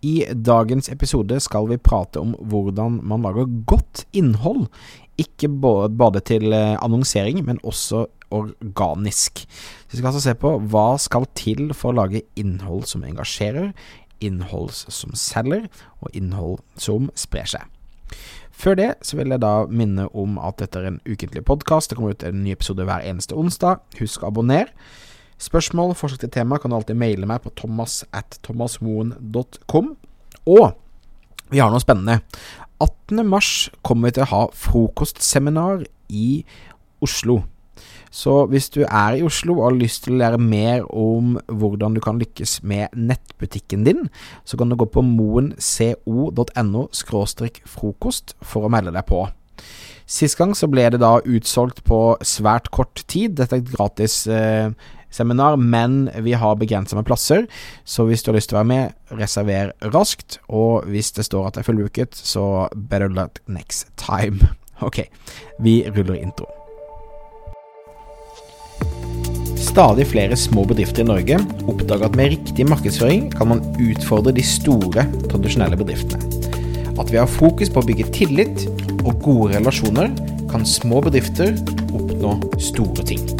I dagens episode skal vi prate om hvordan man lager godt innhold. Ikke både til eh, annonsering, men også organisk. vi skal altså se på hva skal til for å lage innhold som engasjerer, innhold som selger, og innhold som sprer seg. Før det så vil jeg da minne om at dette er en ukentlig podkast. Det kommer ut en ny episode hver eneste onsdag. Husk å abonnere. Spørsmål, forslag til tema kan du alltid maile meg på thomas at thomasmoen.com. Og vi har noe spennende. 18. mars kommer vi til å ha frokostseminar i Oslo. Så hvis du er i Oslo og har lyst til å lære mer om hvordan du kan lykkes med nettbutikken din, så kan du gå på moenco.no frokost for å melde deg på. Sist gang så ble det da utsolgt på svært kort tid. Dette er et gratis eh, seminar, men vi har begrensa med plasser. Så hvis du har lyst til å være med, reserver raskt. Og hvis det står at det er fullbooket, så better luck next time. Ok, vi ruller intro. Stadig flere små bedrifter i Norge oppdager at med riktig markedsføring kan man utfordre de store, tradisjonelle bedriftene. At vi har fokus på å bygge tillit og gode relasjoner, kan små bedrifter oppnå store ting.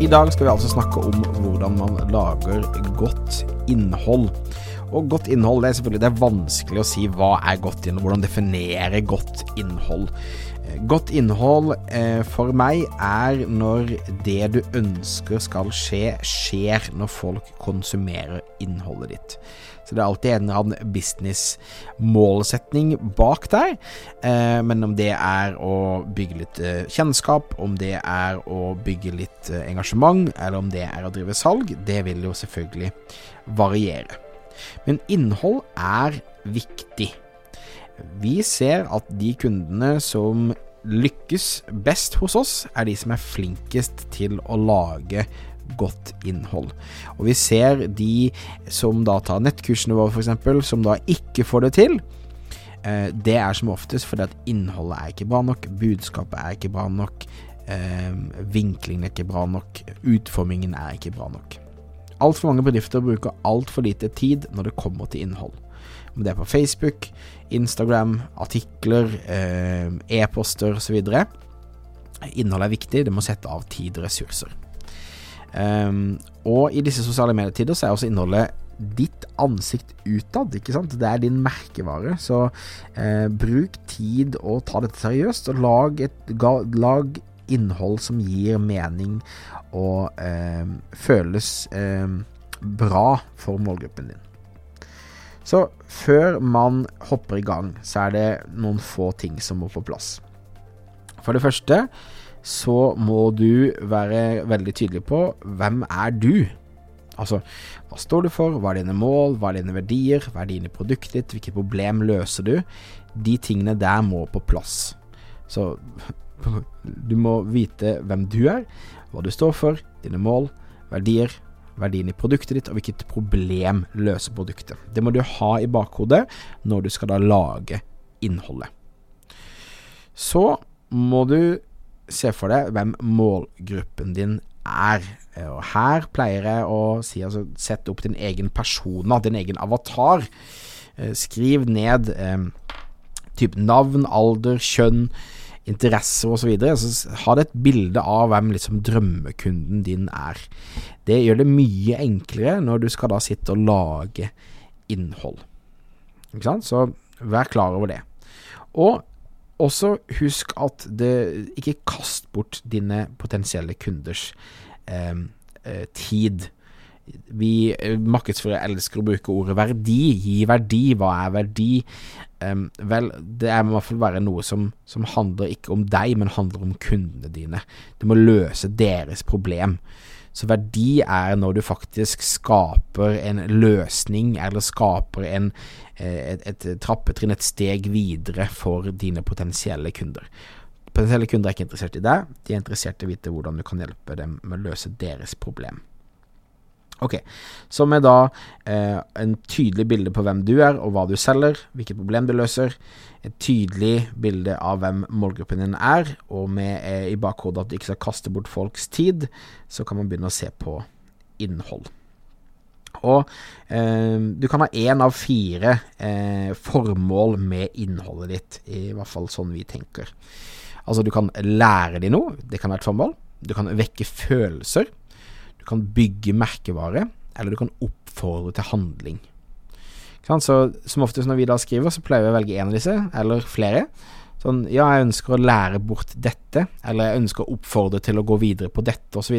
I dag skal vi altså snakke om hvordan man lager godt innhold. Og godt innhold, det er selvfølgelig det er vanskelig å si hva er godt innhold, hvordan definere godt innhold. Eh, godt innhold eh, for meg er når det du ønsker skal skje, skjer når folk konsumerer innholdet ditt. Så det er alltid en eller annen business-målsetning bak der. Eh, men om det er å bygge litt eh, kjennskap, om det er å bygge litt eh, engasjement, eller om det er å drive salg, det vil jo selvfølgelig variere. Men innhold er viktig. Vi ser at de kundene som lykkes best hos oss, er de som er flinkest til å lage godt innhold. Og vi ser de som da tar nettkursene våre, f.eks., som da ikke får det til. Eh, det er som oftest fordi at innholdet er ikke bra nok, budskapet er ikke bra nok, eh, vinklingen er ikke bra nok, utformingen er ikke bra nok. Altfor mange bedrifter bruker altfor lite tid når det kommer til innhold. Om det er på Facebook, Instagram, artikler, eh, e-poster osv. Innholdet er viktig, det må sette av tid og ressurser. Um, og i disse sosiale medietider så er også innholdet ditt ansikt utad, ikke sant. Det er din merkevare. Så eh, bruk tid og ta dette seriøst, og lag, et, lag innhold som gir mening og eh, føles eh, bra for målgruppen din. Så før man hopper i gang, så er det noen få ting som må på plass. For det første så må du være veldig tydelig på hvem er du? Altså, hva står du for, hva er dine mål, hva er dine verdier, hva er dine produkter ditt, hvilket problem løser du? De tingene der må på plass. Så du må vite hvem du er, hva du står for, dine mål, verdier, verdien i produktet ditt, og hvilket problem løser produktet. Det må du ha i bakhodet når du skal da lage innholdet. Så må du se for deg hvem målgruppen din er. Og her pleier jeg å si altså sett opp din egen persona, din egen avatar. Eh, skriv ned eh, type navn, alder, kjønn, interesser osv. så ha det et bilde av hvem liksom drømmekunden din er. Det gjør det mye enklere når du skal da sitte og lage innhold. Ikke sant? Så vær klar over det. Og også husk at det Ikke kast bort dine potensielle kunders eh, eh, tid. Vi markedsfører markedsførere elsker å bruke ordet verdi. Gi verdi. Hva er verdi? Um, vel, det må i hvert fall være noe som, som, handler ikke om deg, men handler om kundene dine. Du må løse deres problem. Så verdi er når du faktisk skaper en løsning, eller skaper en, eh, et, et trappetrinn, et steg videre for dine potensielle kunder. Potensielle kunder er ikke interessert i deg, de er interessert i å vite hvordan du kan hjelpe dem med å løse deres problem. Ok, Så med da eh, en tydelig bilde på hvem du er og hva du selger, hvilket problem du løser, et tydelig bilde av hvem målgruppen din er, og med eh, i bakhodet at du ikke skal kaste bort folks tid, så kan man begynne å se på innhold. Og eh, du kan ha én av fire eh, formål med innholdet ditt, i hvert fall sånn vi tenker. Altså, du kan lære dem noe, det kan være et formål. Du kan vekke følelser. Du kan bygge merkevare, eller du kan oppfordre til handling. Så Som oftest når vi da skriver, så pleier vi å velge en av disse, eller flere. Sånn, ja, jeg ønsker å lære bort dette, eller jeg ønsker å oppfordre til å gå videre på dette, osv.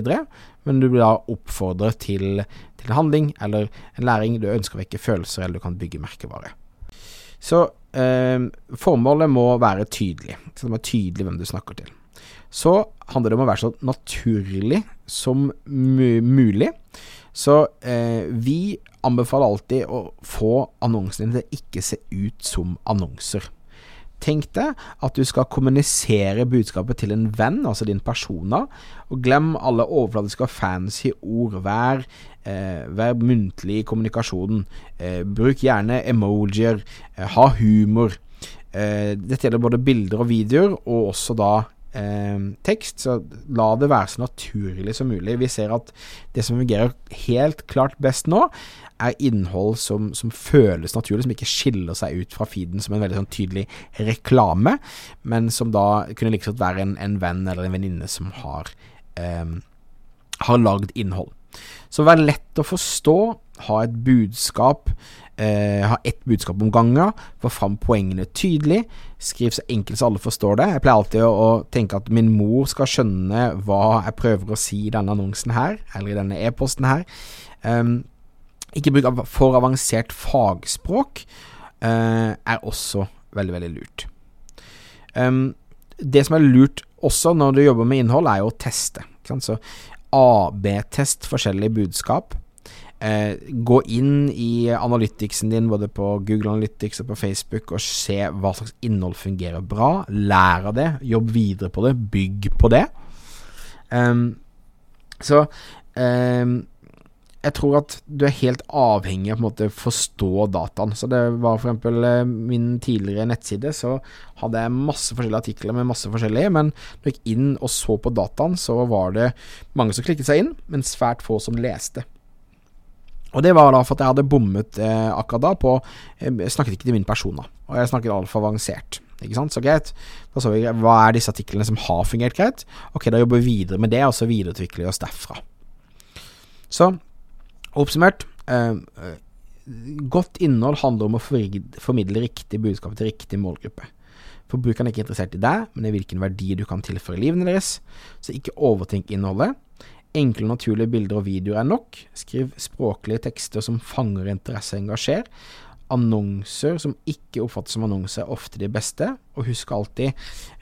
Men du blir da oppfordret til, til handling, eller en læring. Du ønsker å vekke følelser, eller du kan bygge merkevare. Så eh, formålet må være tydelig. Så det må være tydelig hvem du snakker til så handler det om å være så naturlig som mulig. Så eh, vi anbefaler alltid å få annonsene til å ikke se ut som annonser. Tenk deg at du skal kommunisere budskapet til en venn, altså din persona, og glem alle overfladiske og fancy ord. Vær, eh, vær muntlig i kommunikasjonen. Eh, bruk gjerne emojier. Eh, ha humor. Eh, dette gjelder både bilder og videoer, og også da tekst, så la det være så naturlig som mulig. Vi ser at det som fungerer helt klart best nå, er innhold som, som, føles naturlig, som ikke skiller seg ut fra feeden som en veldig sånn tydelig reklame, men som da kunne like godt være en, en, venn eller en venninne som har, eh, har lagd innhold. Så vær lett å forstå, ha et budskap eh, ha ett budskap om gangen, få fram poengene tydelig, skriv så enkelt så alle forstår det. Jeg pleier alltid å, å, tenke at min mor skal skjønne hva jeg prøver å si i denne annonsen her, eller i denne e-posten her. Um, ikke bruk for avansert fagspråk uh, er også veldig, veldig lurt. Um, det som er lurt også når du jobber med innhold, er jo å teste. Så AB-test forskjellige budskap. Eh, gå inn i analyticsen din både på Google Analytics og på Facebook og se hva slags innhold fungerer bra. Lær av det, jobb videre på det, bygg på det. Um, så um, jeg tror at du er helt avhengig av å forstå dataen. Så det var eksempel eh, min tidligere nettside, så hadde jeg masse forskjellige artikler med masse forskjellige, men når jeg gikk inn og så på dataen, så var det mange som klikket seg inn, men svært få som leste. Og det var da for at jeg hadde bommet eh, akkurat da på Jeg eh, snakket ikke til min person, da. Og jeg snakket altfor avansert. Ikke sant? Så greit. Da så vi hva er disse artiklene som har fungert greit. Ok, da jobber vi videre med det, og så videreutvikler vi oss derfra. Så oppsummert eh, eh Godt innhold handler om å formidle riktig budskap til riktig målgruppe. Forbrukeren er ikke interessert i deg, men i hvilken verdi du kan tilføre livene deres. Så ikke overtenk innholdet. Enkle, naturlige bilder og videoer er nok. Skriv språklige tekster som fanger interesse og engasjer. Annonser som ikke oppfattes som annonser, er ofte de beste. Og husk alltid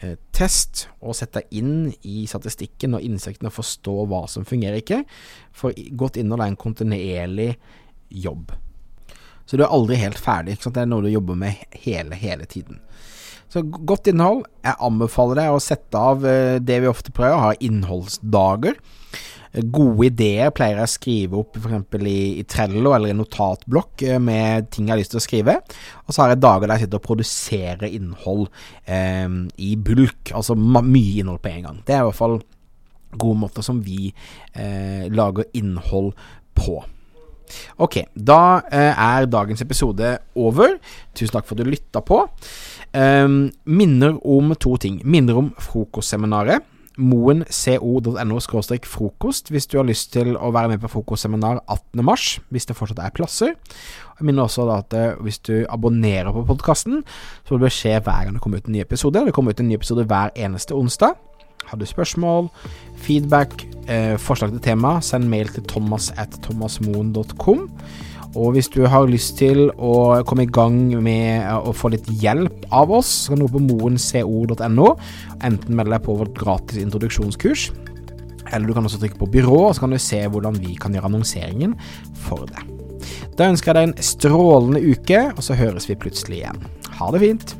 eh, test og sett deg inn i statistikken og innsiktene og forstå hva som fungerer ikke. For godt innhold er en kontinuerlig jobb. Så du er aldri helt ferdig. Det er noe du jobber med hele, hele tiden. Så godt innhold. Jeg anbefaler deg å sette av eh, det vi ofte prøver, å ha innholdsdager. Gode ideer pleier jeg å skrive opp f.eks. I, i Trello eller i notatblokk eh, med ting jeg har lyst til å skrive. Og så har jeg dager der jeg sitter og produserer innhold eh, i bulk, altså mye innhold på en gang. Det er i hvert fall gode måter som vi eh, lager innhold på. Ok, da eh, er dagens episode over. Tusen takk for at du lytta på. Um, minner om to ting. Minner om frokostseminaret moenco.no frokost hvis du har lyst til å være med på frokostseminar 18.3, hvis det fortsatt er plasser. Jeg minner også at eh, hvis du abonnerer på podkasten, så vil du skje hver gang det kommer ut en ny episode. Det kommer ut en ny episode hver eneste onsdag. Har du spørsmål, feedback, eh, forslag til tema, send mail til thomas at thomasmoen.com. Og hvis du har lyst til å komme i gang med å få litt hjelp av oss, så kan du gå på moenco.no. Enten melde deg på vårt gratis introduksjonskurs, eller du kan også trykke på byrå, og så kan du se hvordan vi kan gjøre annonseringen for deg. Da ønsker jeg deg en strålende uke, og så høres vi plutselig igjen. Ha det fint.